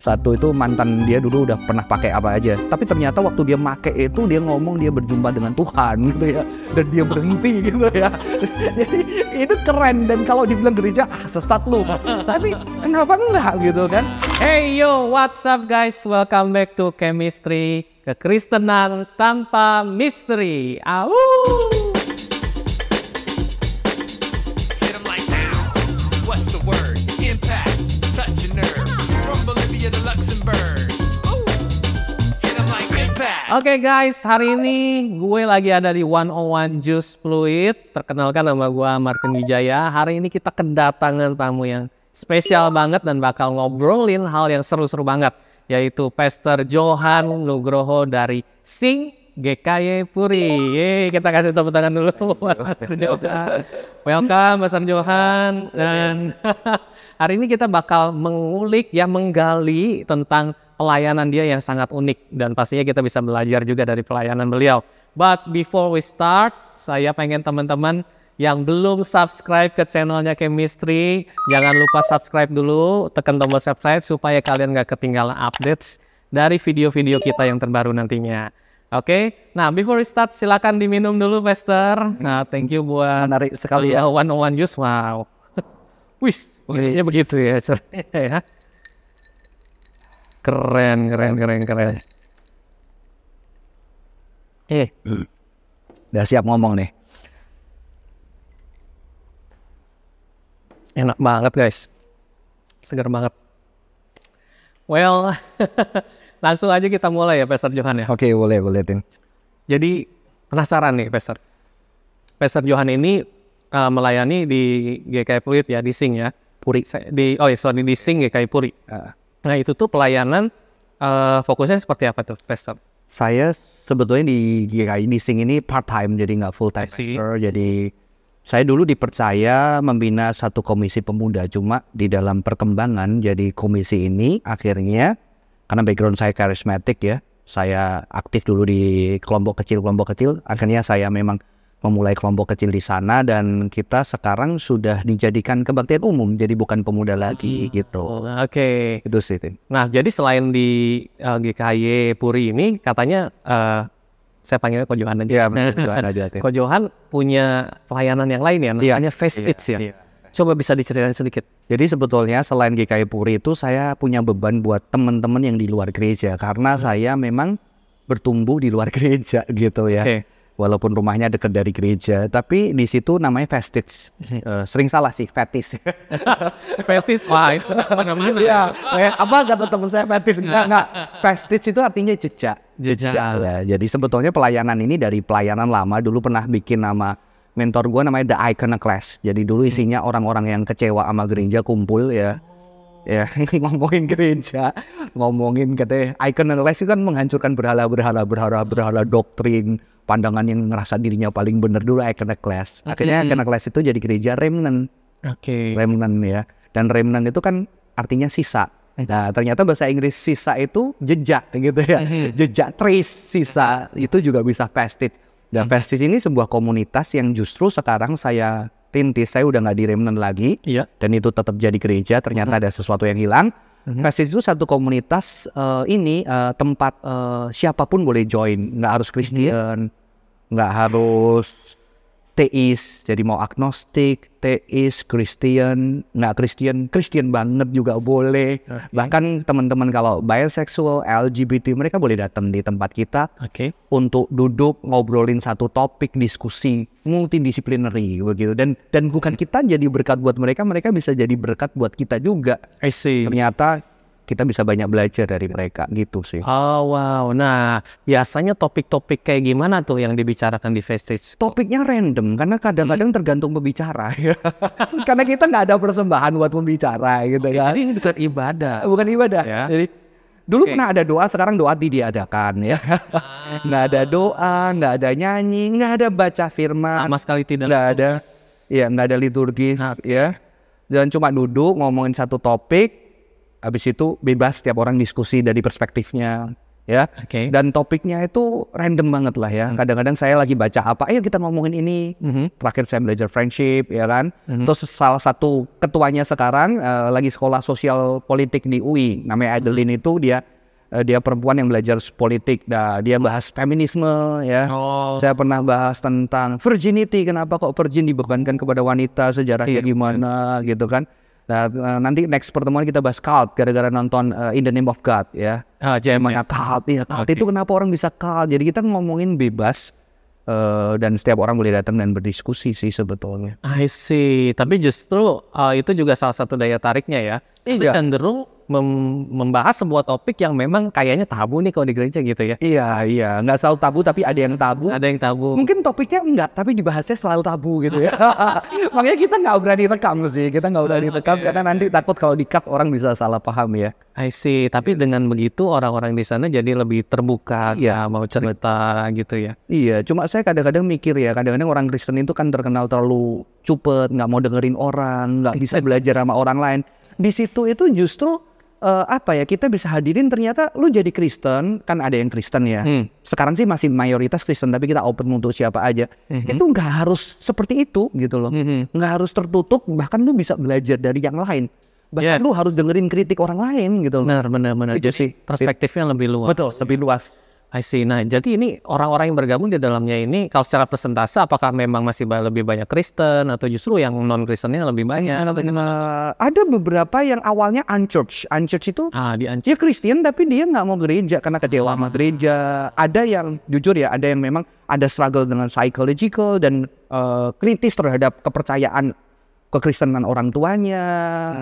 Satu itu mantan dia dulu udah pernah pakai apa aja. Tapi ternyata waktu dia make itu dia ngomong dia berjumpa dengan Tuhan gitu ya. Dan dia berhenti gitu ya. Jadi itu keren dan kalau dibilang gereja ah sesat lu. Tapi kenapa enggak gitu kan? Hey yo, what's up guys? Welcome back to Chemistry, kekristenan tanpa misteri. Au! Oke guys, hari ini gue lagi ada di 101 Juice Fluid. Perkenalkan nama gue Martin Wijaya. Hari ini kita kedatangan tamu yang spesial banget dan bakal ngobrolin hal yang seru-seru banget. Yaitu Pastor Johan Nugroho dari Sing GKY Puri. Yeay, kita kasih tepuk tangan dulu buat Johan. Welcome Pastor Johan. Dan hari ini kita bakal mengulik ya menggali tentang pelayanan dia yang sangat unik dan pastinya kita bisa belajar juga dari pelayanan beliau. But before we start, saya pengen teman-teman yang belum subscribe ke channelnya Chemistry, jangan lupa subscribe dulu, tekan tombol subscribe supaya kalian gak ketinggalan updates dari video-video kita yang terbaru nantinya. Oke, nah before we start silakan diminum dulu, Pastor. Nah, thank you buat Menarik sekali ya. one on one juice. Wow. Wis, begitu ya. ya. Keren, keren, keren, keren. Eh, Udah siap ngomong nih. enak banget guys. Segar banget. Well, langsung aja kita mulai ya, Pastor Johan ya. Oke, boleh, boleh, Tin. Jadi penasaran nih, Pastor. Pastor Johan ini uh, melayani di GKI Fluid ya, di Sing ya. Puri. Di, oh ya, sorry, di Sing GKI Puri. Ah. Nah, itu tuh pelayanan eh, fokusnya seperti apa tuh, Pastor? Saya sebetulnya di GKI di Sing ini part time jadi nggak full time pastor. Jadi saya dulu dipercaya membina satu komisi pemuda cuma di dalam perkembangan jadi komisi ini akhirnya karena background saya karismatik ya saya aktif dulu di kelompok kecil kelompok kecil akhirnya saya memang memulai kelompok kecil di sana dan kita sekarang sudah dijadikan kebaktian umum jadi bukan pemuda lagi gitu Oh, Oke. itu sih. Nah, jadi selain di eh, GKY Puri ini katanya eh, saya panggilnya Ko Johan aja. Iya, Johan aja. Ko Johan punya pelayanan yang lain ya, Iya, namanya Fast iya, Eats ya. iya. Coba bisa diceritain sedikit. Jadi sebetulnya selain GKI Puri itu saya punya beban buat teman-teman yang di luar gereja karena saya memang bertumbuh di luar gereja gitu ya. Oke. Walaupun rumahnya dekat dari gereja, tapi di situ namanya festive. Eh, sering salah sih, fetis. Fetis, wah itu mana-mana. Iya, kayak apa kata teman saya fetis? Enggak, enggak. Festive itu artinya jejak. Jejak. Ya, jadi sebetulnya pelayanan ini dari pelayanan lama dulu pernah bikin nama mentor gua namanya The Iconoclast. Jadi dulu isinya orang-orang yang kecewa sama gereja kumpul ya. Ya, ngomongin gereja, ngomongin katanya Iconoclast itu kan menghancurkan berhala-berhala, berhala-berhala doktrin, pandangan yang ngerasa dirinya paling benar dulu Iconoclast. Akhirnya Iconoclast itu jadi gereja remnant Oke. remnant ya. Dan remnant itu kan artinya sisa. Nah, ternyata bahasa Inggris sisa itu jejak gitu ya. Jejak trace sisa itu juga bisa vestige. Dan vestige ini sebuah komunitas yang justru sekarang saya rintis. Saya udah nggak di remnant lagi Iya. dan itu tetap jadi gereja. Ternyata ada sesuatu yang hilang. Vestige itu satu komunitas eh, ini eh, tempat eh, siapa pun boleh join, nggak harus Kristen, nggak harus teis, jadi mau agnostik, teis, Kristen, nggak Kristen, Kristen banget juga boleh. Bahkan teman-teman kalau bisexual, LGBT mereka boleh datang di tempat kita Oke. untuk duduk ngobrolin satu topik diskusi multidisciplinary begitu dan dan bukan kita jadi berkat buat mereka, mereka bisa jadi berkat buat kita juga. I see. Ternyata kita bisa banyak belajar dari mereka gitu sih. Oh wow. Nah, biasanya topik-topik kayak gimana tuh yang dibicarakan di Vestige? Topiknya random karena kadang-kadang tergantung pembicara ya. karena kita nggak ada persembahan buat pembicara gitu kan. Jadi ini bukan ibadah. Bukan ibadah. Ya. Jadi dulu Oke. pernah ada doa, sekarang doa diadakan ya. nggak ada doa, nggak ada nyanyi, nggak ada baca firman, Sama sekali tidak. nggak ada, ya nggak ada liturgi ya. Dan cuma duduk ngomongin satu topik, habis itu bebas setiap orang diskusi dari perspektifnya. ya. Oke. Dan topiknya itu random banget lah ya. Kadang-kadang saya lagi baca apa, ayo kita ngomongin ini. Mhm. Terakhir saya belajar friendship, ya kan. Terus salah satu ketuanya sekarang eh, lagi sekolah sosial politik di UI, namanya Adeline itu dia eh, dia perempuan yang belajar politik. Nah, dia bahas feminisme ya. Oh. Saya pernah bahas tentang virginity, kenapa kok virgin dibebankan kepada wanita, sejarahnya gimana gitu kan. Nah, eh, nanti next pertemuan kita bahas cult gara-gara nonton eh, In the Name of God ya. Ah, JMS. cult, ya cult Oke. itu kenapa orang bisa cult. Jadi kita ngomongin bebas eh, dan setiap orang boleh datang dan berdiskusi sih sebetulnya. I see. Tapi justru uh, itu juga salah satu daya tariknya ya. Itu Iya. cenderung mem- membahas sebuah topik yang memang kayaknya tabu nih kalau di gereja gitu ya. Iya, iya, nggak selalu tabu tapi ada yang tabu. Ada yang tabu. Mungkin topiknya enggak, tapi dibahasnya selalu tabu gitu ya. Makanya kita nggak berani rekam sih, kita nggak berani rekam karena nanti takut kalau di-cut orang bisa salah paham ya. I see. Tapi dengan begitu orang-orang di sana jadi lebih terbuka, Iya. ya, mau cerita gitu ya. Iya, cuma saya kadang-kadang mikir ya, kadang-kadang orang Kristen itu kan terkenal terlalu cupet, nggak mau dengerin orang, nggak bisa belajar sama orang lain. Di situ itu justru eh, apa ya kita bisa hadirin ternyata lu jadi Kristen kan ada yang Kristen ya. Hmm. Sekarang sih masih mayoritas Kristen tapi kita open untuk siapa aja. Itu nggak harus seperti itu gitu loh, Mhm. nggak harus tertutup. Bahkan lu bisa belajar dari yang lain. Bahkan Yes. lu harus dengerin kritik orang lain gitu. loh. Benar, benar, benar. Jadi perspektifnya lebih luas. Betul, lebih luas. I see. Nah, jadi ini orang-orang yang bergabung di dalamnya ini kalau secara persentase apakah memang masih lebih banyak Kristen atau justru yang non Kristennya lebih banyak atau gimana? Eh, ada beberapa yang awalnya unchurched. Unchurched itu Ah, di Anci. dia Kristen tapi dia nggak mau gereja karena kecewa sama gereja. Ada yang jujur ya, ada yang memang ada struggle dengan psychological dan eh, kritis terhadap kepercayaan kekristenan orang tuanya,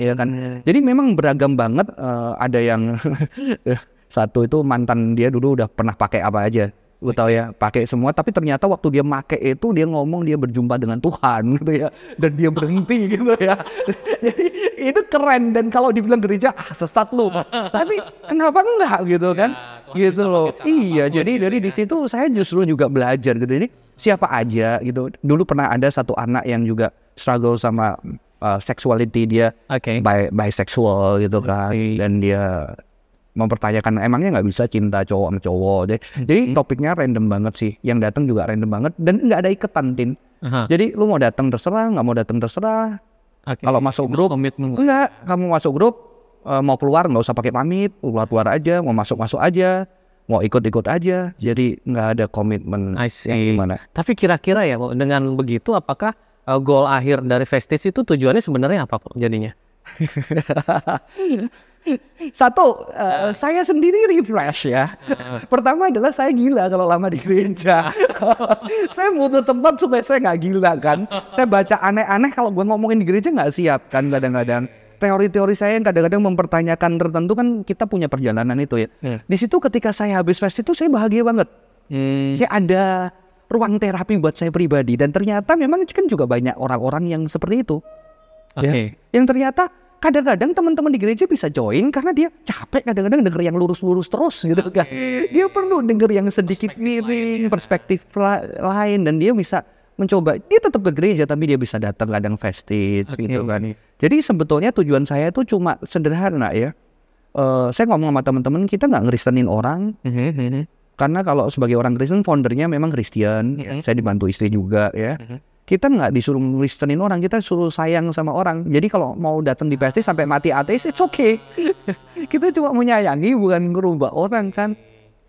ya kan. Jadi memang beragam banget. eh, ada yang satu itu mantan dia dulu udah pernah pakai apa aja. Gue tahu ya, pakai semua. Tapi ternyata waktu dia make itu dia ngomong dia berjumpa dengan Tuhan gitu ya, dan dia berhenti gitu ya. Jadi itu keren dan kalau dibilang gereja ah sesat lu. Tapi kenapa enggak gitu kan? gitu loh. Iya, jadi dari di situ saya justru juga belajar gitu. Ini siapa aja gitu. Dulu pernah ada satu anak yang juga struggle sama uh, sexuality dia Oke. bi bisexual gitu kan dan dia mempertanyakan emangnya nggak bisa cinta cowok sama cowok jadi, jadi topiknya random banget sih yang datang juga random banget dan nggak ada iketan tin Aha. jadi lu mau datang terserah nggak mau datang terserah Oke. kalau masuk grup komitmen. enggak kamu masuk grup eh, mau keluar nggak usah pakai pamit keluar keluar aja mau masuk masuk aja mau ikut ikut aja jadi nggak ada komitmen yang gimana Tapi kira-kira ya dengan begitu apakah uh, goal akhir dari Vestige itu tujuannya sebenarnya apa kok jadinya? Satu, eh, saya sendiri refresh ya. Pertama adalah saya gila kalau lama di gereja. saya butuh tempat supaya saya nggak gila kan. Saya baca aneh-aneh kalau gue ngomongin di gereja nggak siap kan kadang-kadang. Teori-teori saya yang kadang-kadang mempertanyakan tertentu kan kita punya perjalanan itu ya. Hmm. Di situ ketika saya habis fest itu saya bahagia banget. Hmm. Kayak ada ruang terapi buat saya pribadi dan ternyata memang kan juga banyak orang-orang yang seperti itu. Oke. Ya. Yang ternyata kadang-kadang teman-teman di gereja bisa join karena dia capek kadang-kadang denger yang lurus-lurus terus gitu kan. Dia perlu denger yang sedikit miring, perspektif la- lain dan dia bisa mencoba. Dia tetap ke gereja tapi dia bisa datang kadang festive Oke. gitu kan. Jadi sebetulnya tujuan saya itu cuma sederhana ya. Eh, saya ngomong sama teman-teman kita nggak ngeristenin orang Mhm, mhm. karena kalau sebagai orang Kristen foundernya memang Kristen, ya. Mhm. saya dibantu istri juga ya. Kita nggak disuruh Kristenin orang, kita suruh sayang sama orang. Jadi kalau mau datang di PST sampai mati ateis, it's okay. kita cuma menyayangi bukan ngerubah orang kan.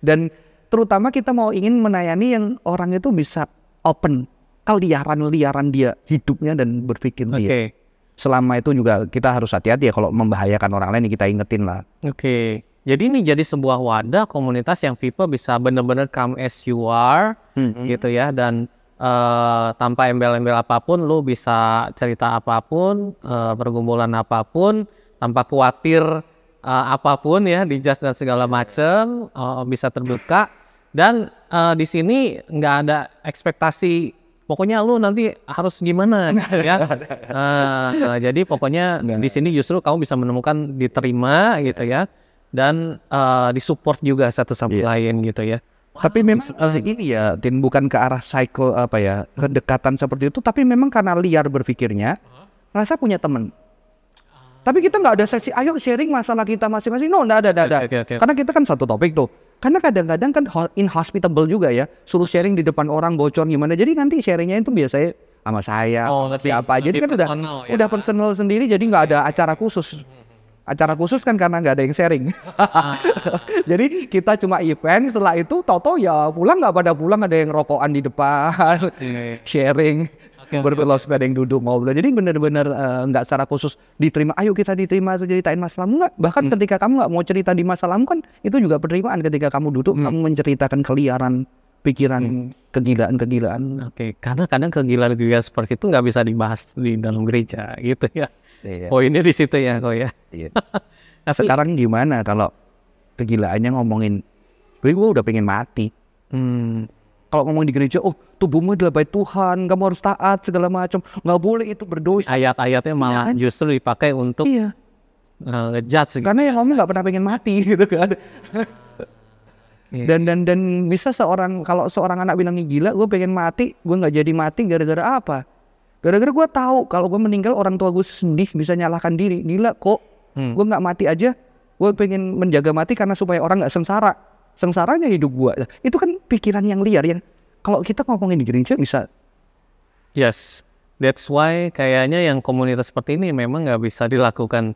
Dan terutama kita mau ingin menayani yang orang itu bisa open keliaran-liaran dia hidupnya dan berpikir Oke. dia. Selama itu juga kita harus hati-hati ya kalau membahayakan orang lain kita ingetin lah. Oke. Jadi ini jadi sebuah wadah komunitas yang people bisa benar-benar come as you are gitu ya dan eh, tanpa embel-embel apa pun lu bisa cerita apa pun, eh, pergumulan apa pun tanpa khawatir eh, apa pun ya dijudge dan segala macam eh, bisa terbuka dan eh, di sini nggak ada ekspektasi pokoknya lu nanti harus gimana gitu ya. Eh, eh, jadi pokoknya di sini justru kamu bisa menemukan diterima gitu ya dan eh, disupport juga satu sama Iya. lain gitu ya. Tapi memang eh, ini ya, Tin bukan ke arah psycho apa ya, kedekatan seperti itu, tapi memang karena liar berpikirnya, rasa punya temen. Tapi kita nggak ada sesi, ayo sharing masalah kita masing-masing. No, nggak ada, nggak ada. Oke, oke, oke. Karena kita kan satu topik tuh. Karena kadang-kadang kan ho- inhospitable juga ya, suruh sharing di depan orang bocor gimana. Jadi nanti sharingnya itu biasanya sama saya, Oh, lebih- siapa. Jadi kan udah ya. udah personal sendiri, jadi nggak ada acara khusus. Acara khusus kan karena nggak ada yang sharing. Ah. jadi kita cuma event, setelah itu Toto ya pulang nggak pada pulang ada yang rokokan di depan, Iya, sharing. Oke, oke, Berbelah sepeda yang duduk ngobrol. Jadi benar-benar eh, nggak secara khusus diterima. Ayo kita diterima ceritain masalahmu nggak. Bahkan Hmm. ketika kamu nggak mau cerita di masalahmu kan itu juga penerimaan ketika kamu duduk Hmm. kamu menceritakan keliaran pikiran kegilaan-kegilaan. Oke, karena kadang kegilaan-kegilaan seperti itu nggak bisa dibahas di dalam gereja gitu ya. Iya. Poinnya di situ ya kok ya. Iya. Nah, sekarang gimana kalau kegilaannya ngomongin, gue udah pengen mati. Hmm, Kalau ngomong di gereja, oh tubuhmu adalah bait Tuhan, kamu harus taat segala macam. Nggak boleh itu berdosa. ayat-ayatnya malah kan? justru dipakai untuk Iya. uh, ngejudge gitu. Karena yang ngomong nggak pernah pengen mati gitu kan. Iya. Dan dan dan bisa seorang kalau seorang anak bilang gila, gue pengen mati, gue nggak jadi mati gara-gara apa? Gara-gara gue tahu kalau gue meninggal orang tua gue sedih bisa nyalahkan diri. Gila kok, Hmm. gue nggak mati aja, gue pengen menjaga mati karena supaya orang nggak sengsara. Sengsaranya hidup gue. Itu kan pikiran yang liar yang kalau kita ngomongin di gereja bisa Yes, that's why kayaknya yang komunitas seperti ini memang nggak bisa dilakukan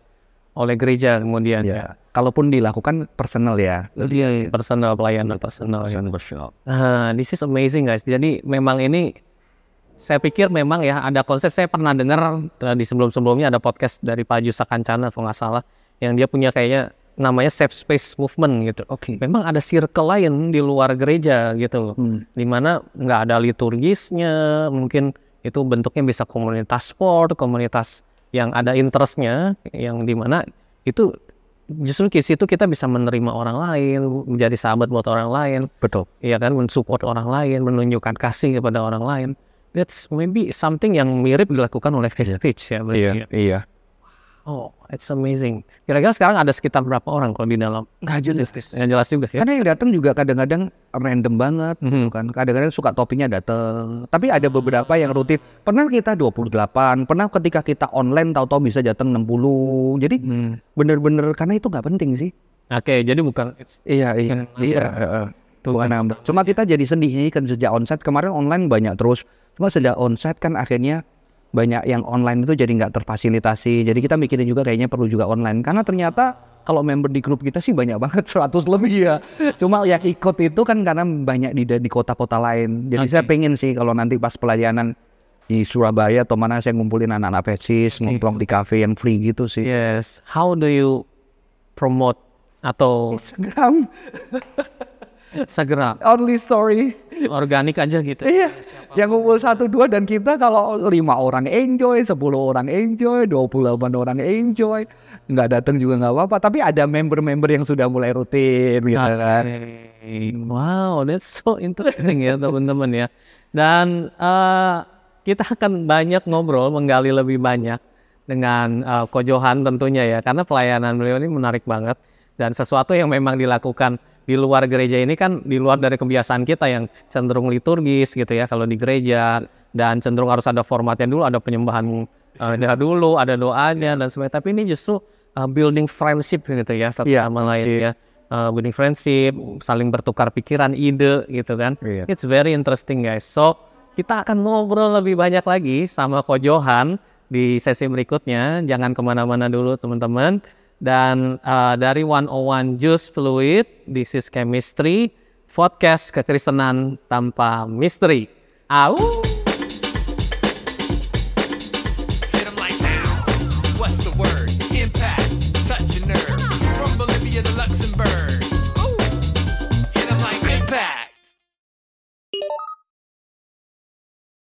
oleh gereja kemudian ya. ya. Kalaupun dilakukan personal ya. Dia personal pelayanan personal. ya. Nah, this is amazing guys. Jadi memang ini saya pikir memang ya ada konsep saya pernah dengar uh, di sebelum-sebelumnya ada podcast dari Pak Jusa Kancana kalau nggak salah yang dia punya kayaknya namanya safe space movement gitu. Oke. Memang ada circle lain di luar gereja gitu loh. Hmm. Di mana nggak ada liturgisnya, mungkin itu bentuknya bisa komunitas sport, komunitas yang ada interestnya, yang di mana itu justru di situ kita bisa menerima orang lain, menjadi sahabat buat orang lain, Betul. ya kan, mensupport orang lain, menunjukkan kasih kepada orang lain. That's maybe something yang mirip dilakukan oleh Faith Teach ya. berarti ya. iya. Oh, it's amazing. Kira-kira sekarang ada sekitar berapa orang kalau di dalam? Nggak jelas. Yang jelas juga ya. Karena yang datang juga kadang-kadang random banget, Mhm. gitu kan. Kadang-kadang suka topinya datang. Tapi ada beberapa yang rutin. Pernah kita 28, pernah ketika kita online tahu-tahu bisa datang 60. Jadi Hmm. bener-bener karena itu nggak penting sih. Oke, jadi bukan it's Iya, iya, iya. Tuh Bukan kan. nambah. Cuma kita jadi sedih nih kan sejak onsite kemarin online banyak terus. Cuma sejak onsite kan akhirnya banyak yang online itu jadi nggak terfasilitasi. Jadi kita mikirin juga kayaknya perlu juga online karena ternyata kalau member di grup kita sih banyak banget 100 lebih ya. Cuma yang ikut itu kan karena banyak di di kota-kota lain. Jadi saya pengen sih kalau nanti pas pelayanan di Surabaya atau mana saya ngumpulin anak-anak pecis ngomong di cafe yang free gitu sih. Yes. How do you promote atau Instagram segera only story. Organik aja gitu? Iya, yang ngumpul satu dua dan kita kalau lima orang enjoy, 10 orang enjoy, 28 orang enjoy, nggak datang juga nggak apa-apa. Tapi ada member-member yang sudah mulai rutin, gitu kan. Wow, that's so interesting ya teman-teman ya. Dan eh, kita akan banyak ngobrol, menggali lebih banyak dengan eh, Ko Johan tentunya ya, karena pelayanan beliau ini menarik banget dan sesuatu yang memang dilakukan di luar gereja ini kan di luar dari kebiasaan kita yang cenderung liturgis gitu ya kalau di gereja dan cenderung harus ada formatnya dulu, ada penyembahan eh, dulu, ada doanya dan sebagainya. Tapi ini justru eh, building friendship gitu ya satu Iya, sama lain ya. Uh, building friendship, saling bertukar pikiran, ide gitu kan. Iya. It's very interesting guys. So kita akan ngobrol lebih banyak lagi sama Ko Johan di sesi berikutnya. Jangan ke mana-mana dulu teman-teman. Dan uh, dari 101 Juice Fluid, this is Chemistry, podcast kekristenan tanpa misteri. Au!